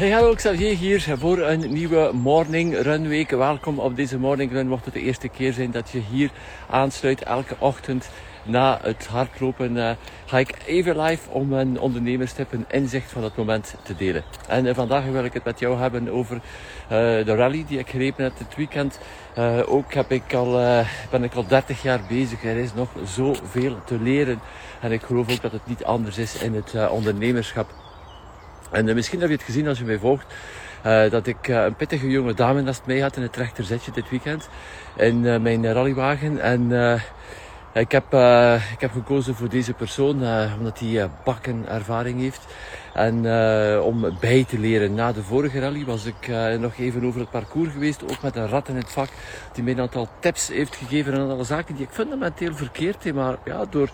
Hey, hallo Xavier hier voor een nieuwe Morning Run week. Welkom op deze Morning Run. Mocht het de eerste keer zijn dat je hier aansluit elke ochtend na het hardlopen, uh, ga ik even live om een ondernemerstip, een inzicht van het moment te delen. En uh, vandaag wil ik het met jou hebben over uh, de rally die ik gereden heb dit weekend. ook heb ik al, ben ik al 30 jaar bezig. Er is nog zoveel te leren. En ik geloof ook dat het niet anders is in het ondernemerschap. En uh, misschien heb je het gezien als je mij volgt, uh, dat ik uh, een pittige jonge dame naast mij had in het rechterzetje dit weekend in mijn rallywagen. En ik, heb, ik heb gekozen voor deze persoon omdat hij bakken ervaring heeft. En om bij te leren. Na de vorige rally was ik nog even over het parcours geweest, ook met een rat in het vak, die mij een aantal tips heeft gegeven en alle zaken die ik fundamenteel verkeerd heb. Maar ja, door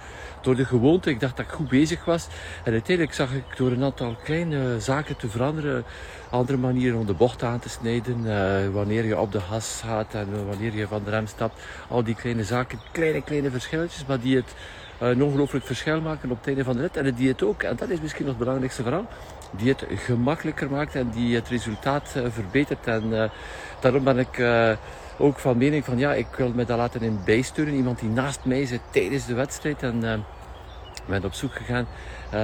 door de gewoonte. Ik dacht dat ik goed bezig was. En uiteindelijk zag ik door een aantal kleine zaken te veranderen, andere manieren om de bocht aan te snijden, uh, wanneer je op de gas gaat en wanneer je van de rem stapt. Al die kleine zaken, kleine, kleine verschilletjes, maar die het een ongelooflijk verschil maken op het einde van de rit. En het ook, en dat is misschien het belangrijkste vooral, die het gemakkelijker maakt en die het resultaat uh, verbetert. En daarom ben ik ook van mening van ja, ik wil me daar laten in bijsturen. Iemand die naast mij zit tijdens de wedstrijd. En ben op zoek gegaan uh,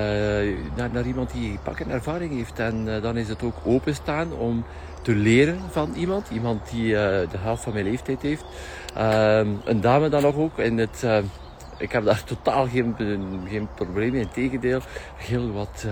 naar, naar, iemand die pak een ervaring heeft. En uh, dan is het ook openstaan om te leren van iemand. Iemand die uh, de helft van mijn leeftijd heeft. Ehm, een dame dan nog ook. In het, ik heb daar totaal geen, geen probleem in. Integendeel, heel wat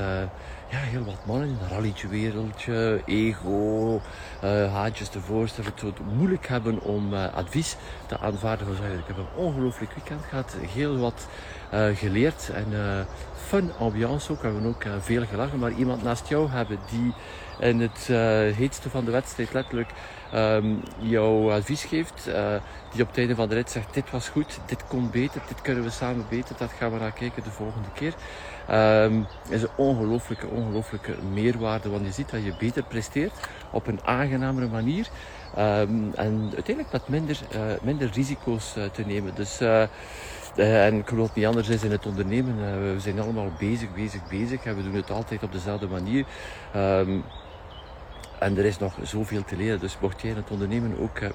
ja, heel wat mannen rallytje wereldje, ego, uh, haantjes te voorstellen, het moeilijk hebben om uh, advies te aanvaarden. Ik heb een ongelooflijk weekend gehad, heel wat uh, geleerd en fun ambiance ook. We hebben ook veel gelachen, maar iemand naast jou hebben die in het heetste van de wedstrijd letterlijk um, jou advies geeft, die op het einde van de rit zegt dit was goed, dit kon beter, dit kunnen we samen beter, dat gaan we naar kijken de volgende keer. Um, is een ongelooflijke, ongelooflijke meerwaarde. Want je ziet dat je beter presteert op een aangenamere manier. Um, en uiteindelijk met minder, uh, minder risico's uh, te nemen. Dus, uh, en ik geloof niet anders is in het ondernemen. we zijn allemaal bezig, bezig, bezig. En we doen het altijd op dezelfde manier. Um, en er is nog zoveel te leren. Dus mocht jij in het ondernemen ook uh,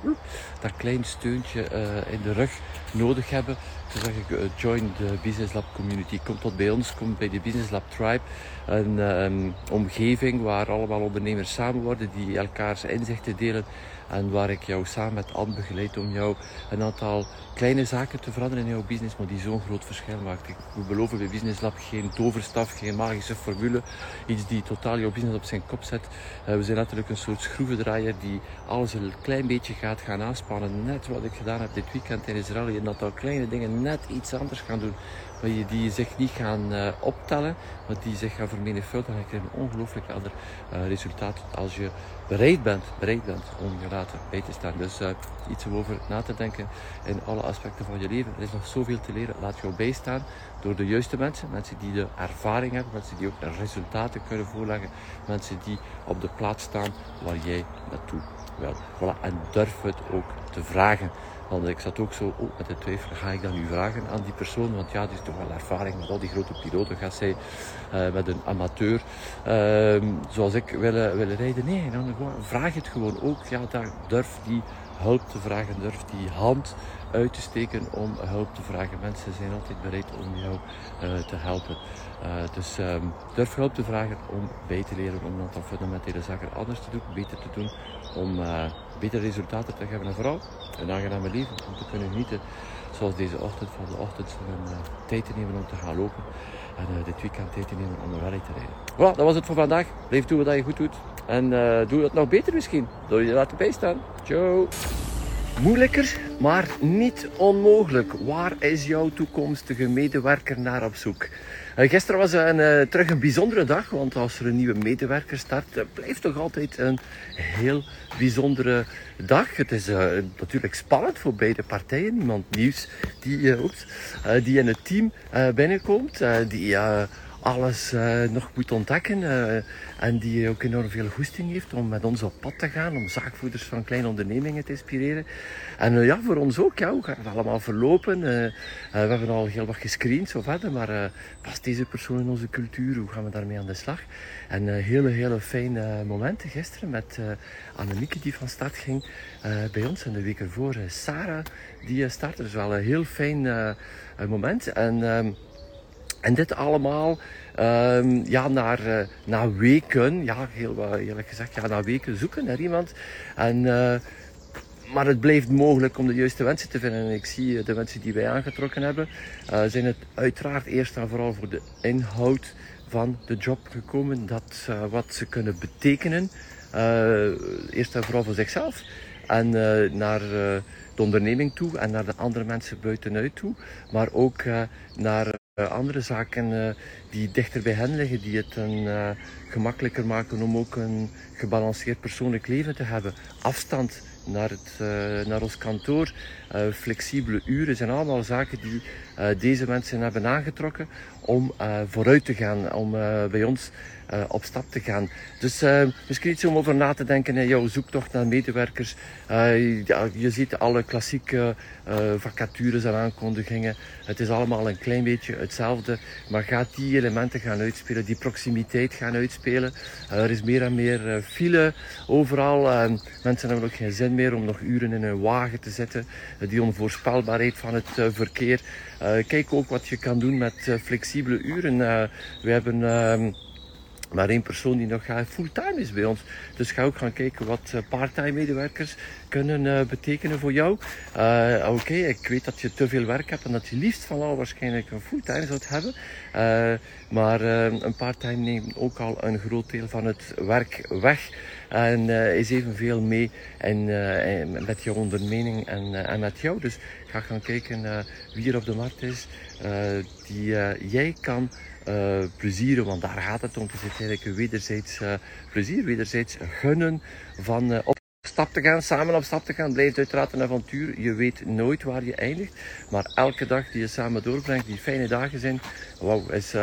dat klein steuntje uh, in de rug nodig hebben, dan zeg ik, join de Business Lab community. Kom tot bij ons, kom bij de Business Lab Tribe. Een um, omgeving waar allemaal ondernemers samen worden, die elkaars inzichten delen en waar ik jou samen met Anne begeleid om jou een aantal kleine zaken te veranderen in jouw business, maar die zo'n groot verschil maakt. We beloven bij Business Lab geen toverstaf, geen magische formule, iets die totaal jouw business op zijn kop zet. Uh, we zijn letterlijk een soort schroevendraaier die alles een klein beetje gaat gaan aanspannen. Net wat ik gedaan heb dit weekend in Israël, een aantal kleine dingen net iets anders gaan doen die zich niet gaan uh, optellen, maar die zich gaan vermenigvuldigen. Krijg je een ongelooflijk ander uh, resultaat als je bereid bent, bereid bent om je laten bij te staan. Dus uh, iets om over na te denken in alle aspecten van je leven. Er is nog zoveel te leren. Laat jou bijstaan door de juiste mensen. Mensen die de ervaring hebben, mensen die ook resultaten kunnen voorleggen. Mensen die op de plaats staan waar jij naartoe wil. Voilà. En durf het ook te vragen. Want ik zat ook zo oh, met de twijfel, ga ik dan nu vragen aan die persoon? Want ja, die is toch wel ervaring met al die grote piloten. Gaat zij uh, met een amateur uh, zoals ik willen, willen rijden? Nee, dan vraag het gewoon ook. Ja, daar durf die hulp te vragen, durf die hand uit te steken om hulp te vragen. Mensen zijn altijd bereid om jou uh, te helpen. Uh, dus um, durf hulp te vragen om bij te leren, om een aantal fundamentele zaken anders te doen, beter te doen, om betere resultaten te geven en vooral een aangename leven, om te kunnen genieten zoals deze ochtend van de ochtend een uh, tijd te nemen om te gaan lopen en dit weekend tijd te nemen om een rally te rijden. Voilà, dat was het voor vandaag. Blijf doen wat je goed doet en doe het nog beter misschien door je te laten bijstaan. Ciao! Moeilijker, maar niet onmogelijk. Waar is jouw toekomstige medewerker naar op zoek? Uh, gisteren was een, uh, terug een bijzondere dag, want als er een nieuwe medewerker start, uh, blijft toch altijd een heel bijzondere dag. Het is natuurlijk spannend voor beide partijen. Iemand nieuws die, die in het team binnenkomt, die alles nog moet ontdekken en die ook enorm veel goesting heeft om met ons op pad te gaan, om zaakvoerders van kleine ondernemingen te inspireren. En uh, ja, voor ons ook, ja, hoe gaat het allemaal verlopen? We hebben al heel wat gescreend, zo verder, maar past deze persoon in onze cultuur? Hoe gaan we daarmee aan de slag? En hele, hele fijne momenten gisteren met Annemieke die van start ging bij ons. En de week ervoor Sarah die startte. Dus wel een heel fijn moment. En, ehm, en dit allemaal Um, ja, naar, uh, na weken, ja, heel eerlijk gezegd, ja, na weken zoeken naar iemand. En, uh, maar het blijft mogelijk om de juiste mensen te vinden. En ik zie de mensen die wij aangetrokken hebben, zijn het uiteraard eerst en vooral voor de inhoud van de job gekomen. Dat, wat ze kunnen betekenen. eerst en vooral voor zichzelf. En naar de onderneming toe en naar de andere mensen buitenuit toe. Maar ook naar eh, andere zaken uh, die dichter bij hen liggen, die het een, gemakkelijker maken om ook een gebalanceerd persoonlijk leven te hebben. Afstand naar, het, naar ons kantoor, flexibele uren, zijn allemaal zaken die deze mensen hebben aangetrokken om vooruit te gaan, om bij ons uh, op stap te gaan. Dus uh, misschien iets om over na te denken in jouw zoektocht naar medewerkers. Uh, ja, je ziet alle klassieke vacatures en aankondigingen. Het is allemaal een klein beetje hetzelfde, maar gaat die elementen gaan uitspelen, die proximiteit gaan uitspelen. er is meer en meer file overal. mensen hebben ook geen zin meer om nog uren in een wagen te zitten. die onvoorspelbaarheid van het verkeer. kijk ook wat je kan doen met flexibele uren. we hebben ehm, maar één persoon die nog fulltime is bij ons. Dus ga ook gaan kijken wat uh, parttime medewerkers kunnen uh, betekenen voor jou. Oké, ik weet dat je te veel werk hebt en dat je liefst van al waarschijnlijk een fulltime zou hebben. maar een parttime neemt ook al een groot deel van het werk weg. En is evenveel mee en, met jouw onderneming en, en met jou. Dus ga gaan kijken wie er op de markt is die jij kan uh, plezieren, want daar gaat het om. Het is eigenlijk wederzijds uh, plezier, wederzijds gunnen van uh, op stap te gaan, samen op stap te gaan. Blijft uiteraard een avontuur. Je weet nooit waar je eindigt. Maar elke dag die je samen doorbrengt, die fijne dagen zijn, wauw, is,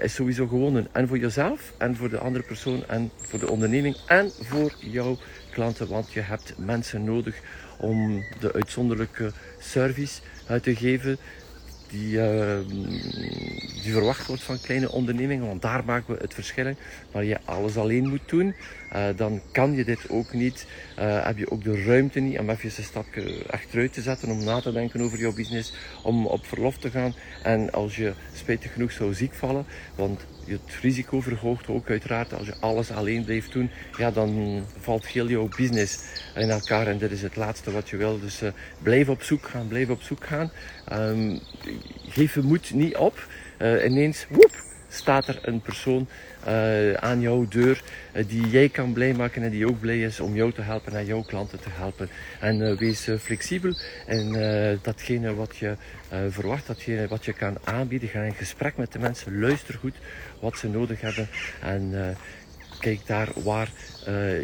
is sowieso gewonnen. En voor jezelf, en voor de andere persoon, en voor de onderneming, en voor jouw klanten. Want je hebt mensen nodig om de uitzonderlijke service te geven die, uh, die verwacht wordt van kleine ondernemingen, want daar maken we het verschil in. Maar je alles alleen moet doen, uh, dan kan je dit ook niet. Uh, heb je ook de ruimte niet om even een stapje achteruit te zetten, om na te denken over jouw business, om op verlof te gaan. En als je spijtig genoeg zou ziek vallen, want het risico verhoogt ook uiteraard als je alles alleen blijft doen, ja, dan valt heel jouw business in elkaar en dit is het laatste wat je wil. Dus uh, blijf op zoek gaan, blijf op zoek gaan. Um, geef je moed niet op. Ineens, woep, staat er een persoon uh, aan jouw deur uh, die jij kan blij maken en die ook blij is om jou te helpen en jouw klanten te helpen. En uh, wees flexibel en datgene wat je verwacht, datgene wat je kan aanbieden, ga in gesprek met de mensen, luister goed wat ze nodig hebben en kijk daar waar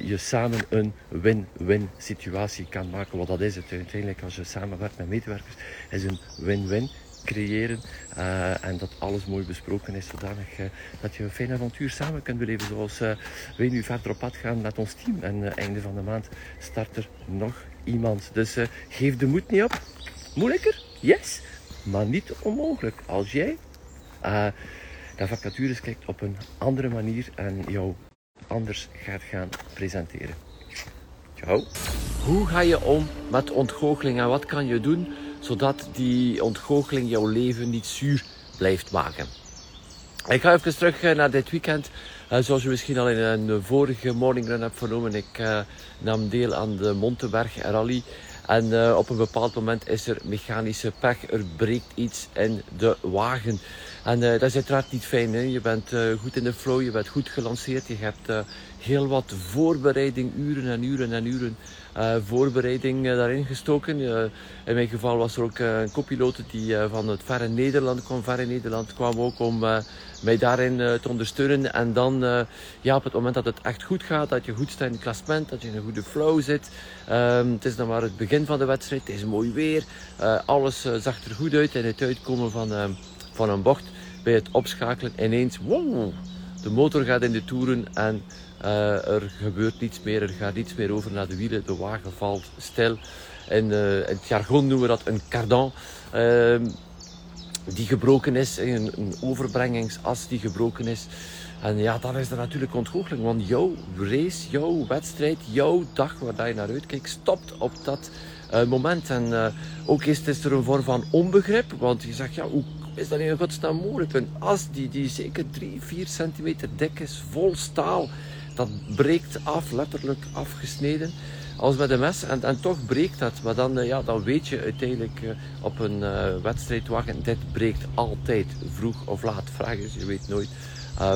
je samen een win-win situatie kan maken. Wat dat is het uiteindelijk als je samenwerkt met medewerkers, is een win-win creëren. Uh, en dat alles mooi besproken is, zodanig uh, dat je een fijn avontuur samen kunt beleven. Zoals uh, wij nu verder op pad gaan met ons team. En einde van de maand start er nog iemand. Dus geef de moed niet op. Moeilijker? Yes. Maar niet onmogelijk. Als jij naar vacatures kijkt op een andere manier en jou anders gaat gaan presenteren. Ciao. Hoe ga je om met ontgoocheling en wat kan je doen zodat die ontgoocheling jouw leven niet zuur blijft maken. Ik ga even terug eh, naar dit weekend. Uh, zoals je misschien al in een vorige morning run hebt vernomen, ik uh, nam deel aan de Montenberg Rally. En op een bepaald moment is er mechanische pech. Er breekt iets in de wagen. En dat is uiteraard niet fijn. Hè? Je bent goed in de flow, je bent goed gelanceerd. Je hebt heel wat voorbereiding, uren en uren en uren voorbereiding uh, daarin gestoken. Uh, in mijn geval was er ook een co die van het verre Nederland kwam. Verre Nederland kwam ook om mij daarin te ondersteunen. En dan, ja, op het moment dat het echt goed gaat, dat je goed staat in het klassement, dat je in een goede flow zit. Um, het is dan maar het begin van de wedstrijd, het is mooi weer. alles zag er goed uit en het uitkomen van, van een bocht bij het opschakelen ineens, wow, de motor gaat in de toeren en uh, er gebeurt niets meer, er gaat niets meer over naar de wielen, de wagen valt stil. En uh, in het jargon noemen we dat een cardan. Uh, die gebroken is, een, een, overbrengingsas die gebroken is. En ja, dan is er natuurlijk ontgoocheling, want jouw race, jouw wedstrijd, jouw dag waar je naar uitkijkt, stopt op dat uh, moment. En ook is het er een vorm van onbegrip, want je zegt, ja, hoe is dat in godsnaam mogelijk? Een as die, die zeker 3, 4 centimeter dik is, vol staal, dat breekt af, letterlijk afgesneden. Als met een mes, en, en toch breekt dat. Maar dan, eh, ja, dan weet je uiteindelijk uh, op een uh, wedstrijdwagen, dit breekt altijd, vroeg of laat. Vraag is, je weet nooit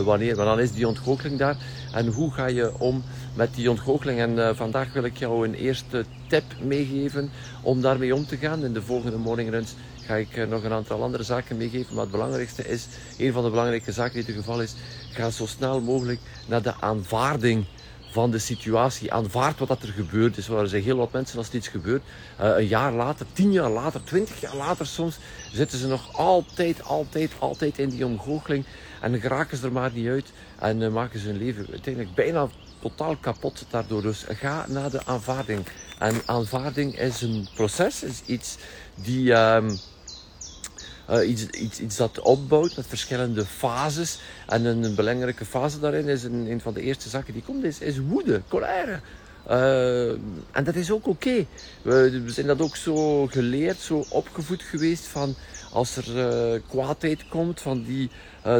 wanneer. Maar dan is die ontgoocheling daar. En hoe ga je om met die ontgoocheling? En vandaag wil ik jou een eerste tip meegeven om daarmee om te gaan. In de volgende morning runs ga ik nog een aantal andere zaken meegeven. Maar het belangrijkste is, een van de belangrijke zaken die het geval is, ga zo snel mogelijk naar de aanvaarding van de situatie. Aanvaard wat dat er gebeurd is. Er zijn heel wat mensen als iets gebeurt. Uh, een jaar later, tien jaar later, twintig jaar later soms, zitten ze nog altijd, altijd, altijd in die omgoocheling. En geraken ze er maar niet uit. En uh, maken ze hun leven uiteindelijk bijna totaal kapot daardoor. Dus ga naar de aanvaarding. En aanvaarding is een proces, is iets die... Uh, uh, iets, iets, iets dat opbouwt met verschillende fases. En een, belangrijke fase daarin is een, een van de eerste zaken die komt, is, woede, colère. Uh, en dat is ook oké. We, zijn dat ook zo geleerd, zo opgevoed geweest van als er uh, kwaadheid komt, van die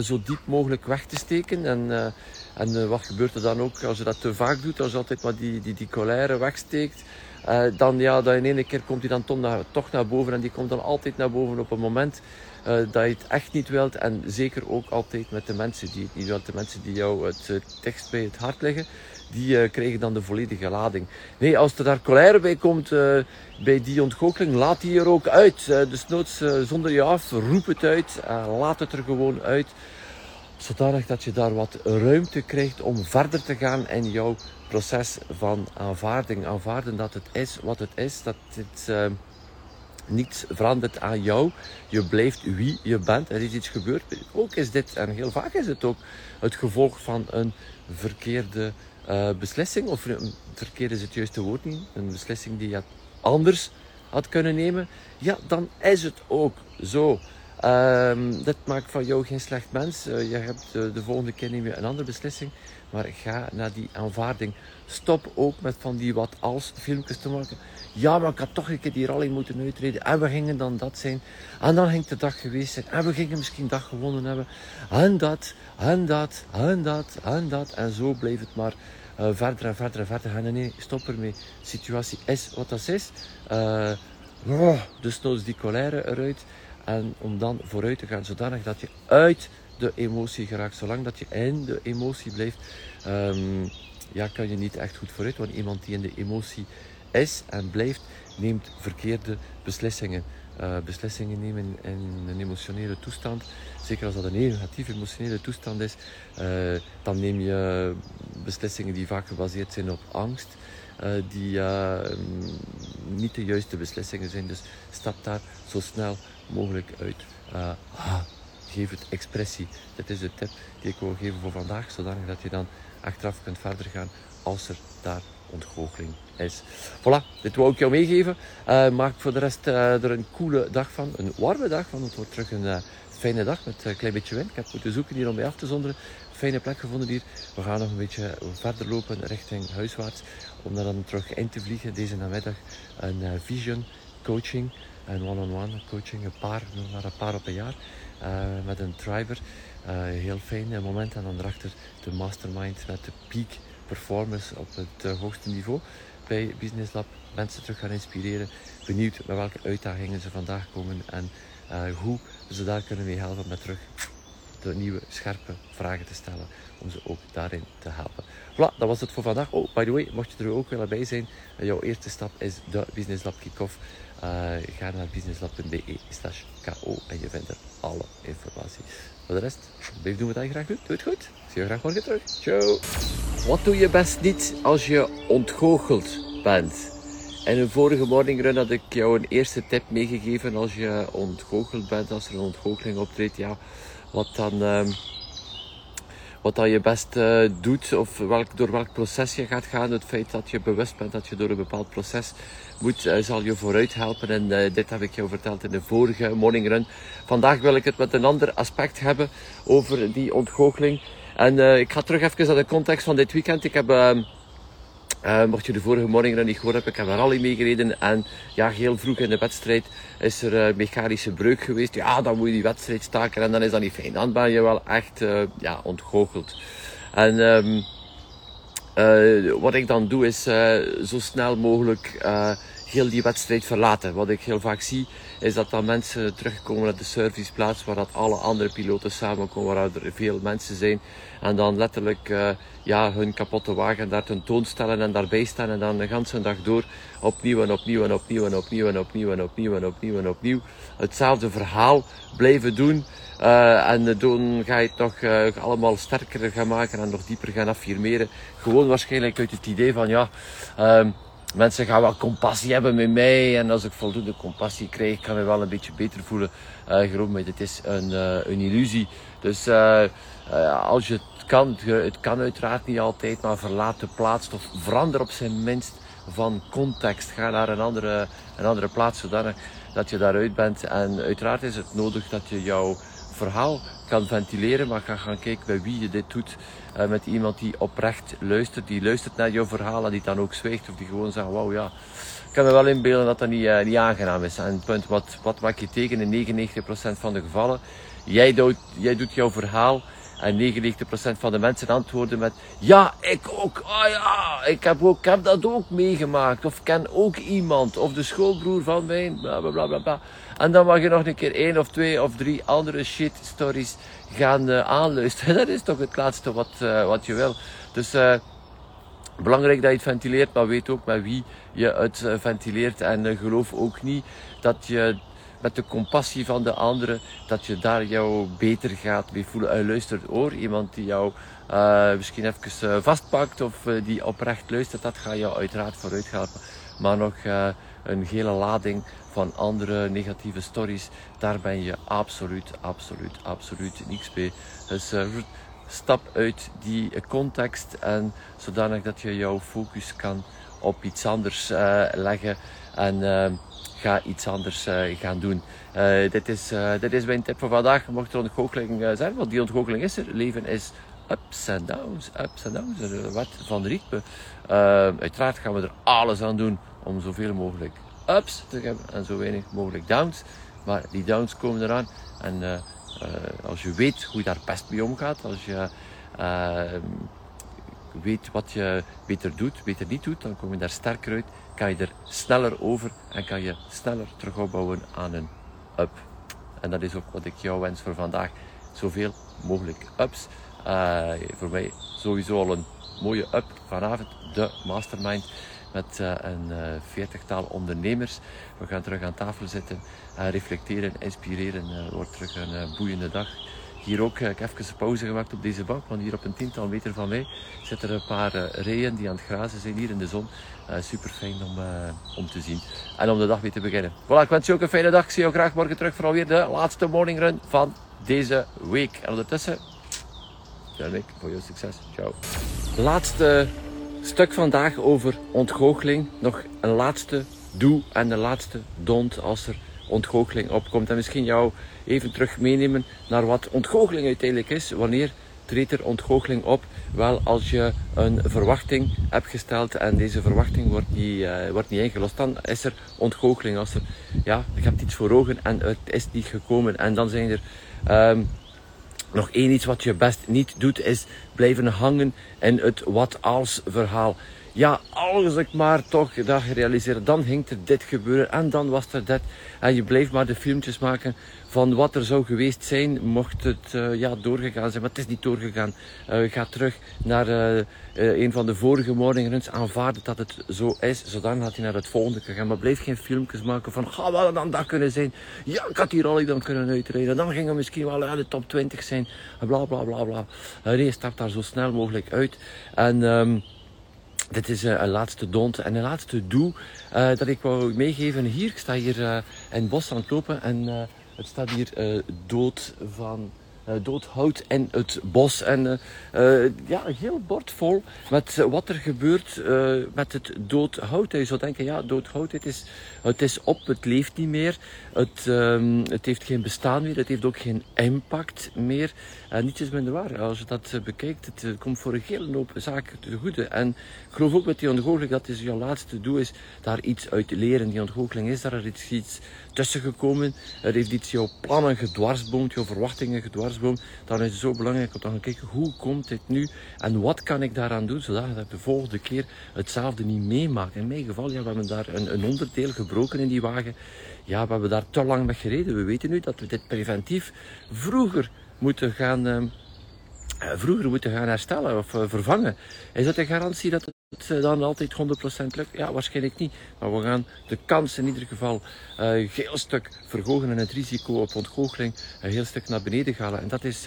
zo diep mogelijk weg te steken. En, en wat gebeurt er dan ook als je dat te vaak doet, als je altijd maar die, die, die colère wegsteekt. Uh, dan, ja, dan in één keer komt hij dan toch naar, toch naar boven. En die komt dan altijd naar boven op een moment uh, dat je het echt niet wilt. En zeker ook altijd met de mensen die het niet wilt. De mensen die jou het uh, bij het hart liggen. Die krijgen dan de volledige lading. Nee, als er daar colère bij komt bij die ontgoocheling, laat die er ook uit. dus noods zonder je af, roep het uit. laat het er gewoon uit zodanig dat je daar wat ruimte krijgt om verder te gaan in jouw proces van aanvaarding. Aanvaarden dat het is wat het is, dat het uh, niets verandert aan jou. Je blijft wie je bent. Er is iets gebeurd. Ook is dit, en heel vaak is het ook, het gevolg van een verkeerde uh, beslissing. Of verkeerd is het juiste woord niet. Een beslissing die je anders had kunnen nemen. Ja, dan is het ook zo. Um, dit maakt van jou geen slecht mens. Uh, je hebt uh, de volgende keer neem je een andere beslissing. Maar ga naar die aanvaarding. Stop ook met van die wat als filmpjes te maken. Ja, maar ik had toch een keer die rally moeten uitreden. En we gingen dan dat zijn. En dan ging de dag geweest zijn. En we gingen misschien dag gewonnen hebben. En dat, en dat, en dat, en dat. En zo bleef het maar uh, verder en verder en verder gaan. Nee, stop ermee. De situatie is wat dat is. Uh, dus nodig die colère eruit. En om dan vooruit te gaan, zodanig dat je uit de emotie geraakt. Zolang dat je in de emotie blijft, um, ja, kan je niet echt goed vooruit. Want iemand die in de emotie is en blijft, neemt verkeerde beslissingen. Uh, beslissingen nemen in een emotionele toestand, zeker als dat een negatieve emotionele toestand is, uh, dan neem je beslissingen die vaak gebaseerd zijn op angst, uh, die niet de juiste beslissingen zijn. Dus stap daar zo snel mogelijk uit. Ah, geef het expressie. Dit is de tip die ik wil geven voor vandaag, zodat dat je dan achteraf kunt verder gaan als er daar ontgoocheling is. Voilà, dit wou ik jou meegeven. Uh, maak voor de rest uh, er een coole dag van, een warme dag van. Het wordt terug een fijne dag met een klein beetje wind. Ik heb moeten zoeken hier om mij af te zonderen. Fijne plek gevonden hier. We gaan nog een beetje verder lopen richting huiswaarts. Om dan terug in te vliegen deze namiddag. Een vision coaching, een one-on-one coaching. Een paar, maar een paar op een jaar. met een driver. heel fijn moment. En dan erachter de mastermind met de peak performance op het hoogste niveau bij Business Lab. Mensen terug gaan inspireren. Benieuwd met welke uitdagingen ze vandaag komen en hoe ze daar kunnen mee helpen met terug de nieuwe, scherpe vragen te stellen. Om ze ook daarin te helpen. Voilà, dat was het voor vandaag. Oh, by the way, mocht je er ook willen bij zijn. jouw eerste stap is de Business Lab Kick-Off. Uh, ga naar businesslab.be slash ko en je vindt er alle informatie. Voor de rest, blijf doen wat je graag doet. Doe het goed. Zie je graag morgen terug. Ciao. Wat doe je best niet als je ontgoocheld bent? In een vorige morning run had ik jou een eerste tip meegegeven als je ontgoocheld bent, als er een ontgoocheling optreedt. Ja, wat dan, um, wat dan je best uh, doet of welk, door welk proces je gaat gaan. Het feit dat je bewust bent dat je door een bepaald proces moet, uh, zal je vooruit helpen. En uh, dit heb ik jou verteld in de vorige morning run. Vandaag wil ik het met een ander aspect hebben over die ontgoocheling. En ik ga terug even naar de context van dit weekend. Ik heb ehm, uh, mocht je de vorige morning niet gehoord hebben, ik heb een rally meegereden. En ja, heel vroeg in de wedstrijd is er uh, mechanische breuk geweest. Ja, dan moet je die wedstrijd staken en dan is dat niet fijn. Dan ben je wel echt uh, ja, ontgoocheld. En um, wat ik dan doe is zo snel mogelijk heel die wedstrijd verlaten. Wat ik heel vaak zie, is dat dan mensen terugkomen naar de serviceplaats waar dat alle andere piloten samenkomen, waar er veel mensen zijn. En dan letterlijk uh, ja, hun kapotte wagen daar tentoonstellen en daarbij staan. En dan de hele dag door opnieuw en opnieuw en opnieuw en opnieuw en opnieuw en opnieuw en opnieuw en opnieuw. Hetzelfde verhaal blijven doen. Uh, en dan ga je het nog uh, allemaal sterker gaan maken en nog dieper gaan affirmeren. Gewoon waarschijnlijk uit het idee van ja, uh, mensen gaan wel compassie hebben met mij. En als ik voldoende compassie krijg, kan ik wel een beetje beter voelen. Uh, geloof me, dit is een, uh, een illusie. Dus uh, als je het kan, het kan uiteraard niet altijd, maar verlaat de plaats of verander op zijn minst van context. Ga naar een andere, een andere plaats zodanig dat je daaruit bent. En uiteraard is het nodig dat je jouw verhaal kan ventileren, maar ga gaan kijken bij wie je dit doet. Uh, met iemand die oprecht luistert, die luistert naar jouw verhaal en die dan ook zwijgt of die gewoon zegt, wauw ja, ik kan me wel inbeelden dat dat niet, uh, niet aangenaam is. En het punt, wat, wat maak je tegen in 99% van de gevallen? Jij doet, jij doet jouw verhaal en 99% van de mensen antwoorden met ja, ik ook. Ah ja, ik heb, ook, ik heb dat ook meegemaakt. Of ken ook iemand. Of de schoolbroer van mij. Bla bla bla bla. En dan mag je nog een keer één of twee of drie andere shit stories gaan uh, aanluisteren. Dat is toch het laatste wat, uh, wat je wil. Dus uh, belangrijk dat je het ventileert, maar weet ook met wie je het ventileert. En geloof ook niet dat je met de compassie van de anderen, dat je daar jou beter gaat mee voelen. Uh, luistert oor, iemand die jou uh, misschien even uh, vastpakt of die oprecht luistert, dat gaat jou uiteraard vooruit helpen. Maar nog een gele lading van andere negatieve stories, daar ben je absoluut, absoluut, absoluut niks mee. Dus stap uit die context en zodanig dat je jouw focus kan op iets anders leggen. En ga iets anders uh, gaan doen. Uh, dit, is, uh, dit is mijn tip voor vandaag. Mocht er ontgoocheling zijn, want die ontgoocheling is er. Leven is ups en downs, ups en downs. Wat van ritme. uiteraard gaan we er alles aan doen om zoveel mogelijk ups te hebben en zo weinig mogelijk downs. Maar die downs komen eraan. En als je weet hoe je daar best mee omgaat, als je weet wat je beter doet, beter niet doet, dan kom je daar sterker uit kan je er sneller over en kan je sneller terug opbouwen aan een up. En dat is ook wat ik jou wens voor vandaag. Zoveel mogelijk ups. Uh, voor mij sowieso al een mooie up vanavond. De mastermind met uh, een uh, veertigtal ondernemers. We gaan terug aan tafel zitten, reflecteren, inspireren. Het wordt terug een boeiende dag. Hier ook, ik heb even pauze gemaakt op deze bank, want hier op een tiental meter van mij zitten er een paar reeën die aan het grazen zijn hier in de zon. Uh, super fijn om, om te zien en om de dag weer te beginnen. Voilà, ik wens je ook een fijne dag. Ik zie jou graag morgen terug voor alweer de laatste morning run van deze week. En ondertussen, week voor jouw succes. Ciao. Laatste stuk vandaag over ontgoocheling. Nog een laatste doe en de laatste don't als er ontgoocheling opkomt. En misschien jou even terug meenemen naar wat ontgoocheling uiteindelijk is. Wanneer treedt er ontgoocheling op? Wel, als je een verwachting hebt gesteld en deze verwachting wordt niet, uh, wordt niet ingelost, dan is er ontgoocheling. Als er, ja, je hebt iets voor ogen en het is niet gekomen. En dan zijn er um, nog één iets wat je best niet doet, is blijven hangen in het wat als verhaal. Ja, als ik maar toch dat gerealiseerd, dan ging er dit gebeuren en dan was er dat. En je bleef maar de filmpjes maken van wat er zou geweest zijn, mocht het uh, ja, doorgegaan zijn. Maar het is niet doorgegaan. Uh, ga terug naar uh, een van de vorige morningruns, aanvaarden dat het zo is. Zodan had hij naar het volgende gegaan. Maar bleef geen filmpjes maken van, ga wel dan dat kunnen zijn? Ja, ik had die rally dan kunnen uitrijden. Dan ging hij misschien wel uit de top 20 zijn. Bla, bla, bla, bla. nee, stap daar zo snel mogelijk uit. En... Um, dit is een laatste don't en een laatste doe uh, dat ik wou meegeven hier. Ik sta hier uh, in het bos aan het lopen en het staat hier dood van uh, dood hout in het bos. En uh, ja, een heel bord vol met wat er gebeurt met het dood hout. Je zou denken, ja, dood hout, het is, het is op, het leeft niet meer. Het, um, het heeft geen bestaan meer, het heeft ook geen impact meer. En niets is minder waar. Als je dat bekijkt, het komt voor een hele hoop zaken te goede. En ik geloof ook met die ontgoocheling, dat is jouw laatste doel is, daar iets uit te leren. Die ontgoocheling is daar iets, iets tussen gekomen. Er heeft iets jouw plannen gedwarsboomd, jouw verwachtingen gedwarsboomd. Dan is het zo belangrijk om te gaan kijken, hoe komt dit nu? En wat kan ik daaraan doen, zodat ik de volgende keer hetzelfde niet meemaak. In mijn geval, ja, we hebben daar een, een onderdeel gebroken in die wagen. Ja, we hebben daar te lang mee gereden. We weten nu dat we dit preventief vroeger moeten gaan... Uh, vroeger moeten gaan herstellen of uh, vervangen. Is dat een garantie dat het uh, dan altijd 100% lukt? Ja, waarschijnlijk niet. Maar we gaan de kans in ieder geval een heel stuk verhogen en het risico op ontgoocheling een heel stuk naar beneden halen. En dat is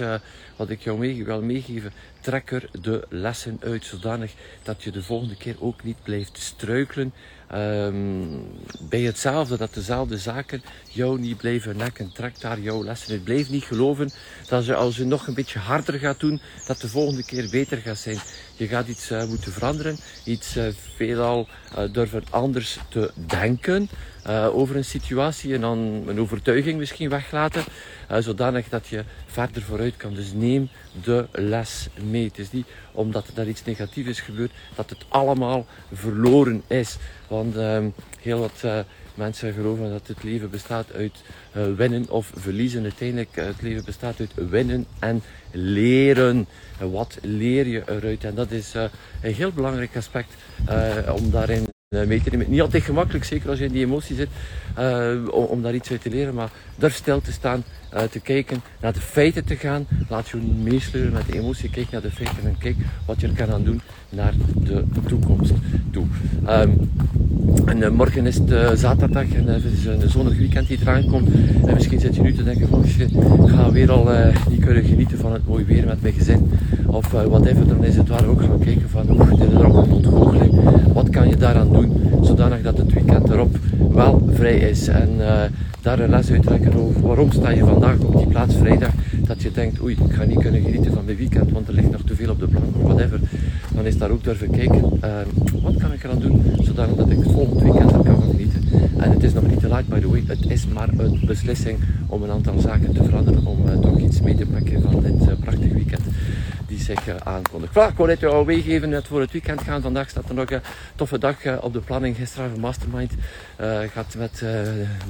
wat ik jou mee, wil meegeven. Trek er de lessen uit zodanig dat je de volgende keer ook niet blijft struikelen um, bij hetzelfde, dat dezelfde zaken jou niet blijven nekken. Trek daar jouw lessen uit. Blijf niet geloven dat je als je nog een beetje harder gaat doen, dat de volgende keer beter gaat zijn. Je gaat iets uh, moeten veranderen, iets uh, veelal uh, durven anders te denken over een situatie en dan een overtuiging misschien weglaten, zodanig dat je verder vooruit kan. Dus neem de les mee. Het is niet omdat er iets negatiefs is gebeurd, dat het allemaal verloren is. Want uh, heel wat uh, mensen geloven dat het leven bestaat uit uh, winnen of verliezen. Uiteindelijk, uh, het leven bestaat uit winnen en leren. wat leer je eruit? En dat is een heel belangrijk aspect om daarin te nemen. Niet altijd gemakkelijk, zeker als je in die emotie zit, om, om, daar iets uit te leren. Maar durf stil te staan, te kijken, naar de feiten te gaan. Laat je niet meesleuren met de emotie. Kijk naar de feiten en kijk wat je er kan aan doen naar de toekomst toe. Um, en morgen is het zaterdag en het is een zonnig weekend die eraan komt. En misschien zit je nu te denken van, ik ga weer al niet kunnen genieten van het mooie weer met mijn gezin. Of whatever, dan is het waar ook gaan kijken van, oeh, dit is er ook een. Wat kan je daaraan doen, zodanig dat het weekend erop wel vrij is. En daar een les uittrekken over waarom sta je vandaag op die plaats vrijdag. Dat je denkt, oei, ik ga niet kunnen genieten van mijn weekend, want er ligt nog te veel op de plank of whatever. Dan is daar ook durven kijken, wat kan ik eraan doen, zodanig dat ik het volgend weekend er kan van genieten. En het is nog niet te laat, by the way. Het is maar een beslissing om een aantal zaken te veranderen, om uh, toch iets mee te pakken van dit uh, prachtig weekend die zich uh, aankondigt. Voilà, ik wou net jou voor het weekend gaan. Vandaag staat er nog een toffe dag op de planning. Gisteren Mastermind gaat met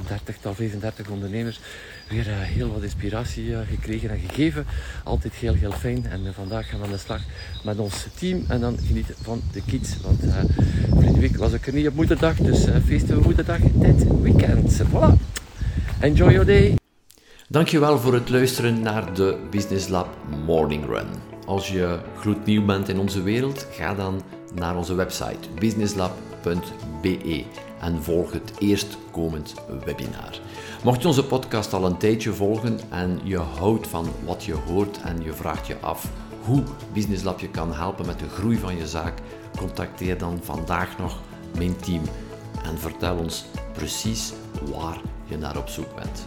30 tot 35 ondernemers weer heel wat inspiratie gekregen en gegeven. Altijd heel, heel fijn. En vandaag gaan we aan de slag met ons team en dan genieten van de kids. Want vorige week was ik er niet op moederdag, dus feesten we moederdag dit weekend. Voilà. Enjoy your day. Dankjewel voor het luisteren naar de Business Lab Morning Run. Als je gloednieuw bent in onze wereld, ga dan naar onze website businesslab.be en volg het eerstkomend webinar. Mocht je onze podcast al een tijdje volgen en je houdt van wat je hoort en je vraagt je af hoe Business Lab je kan helpen met de groei van je zaak, contacteer dan vandaag nog mijn team en vertel ons precies waar je naar op zoek bent.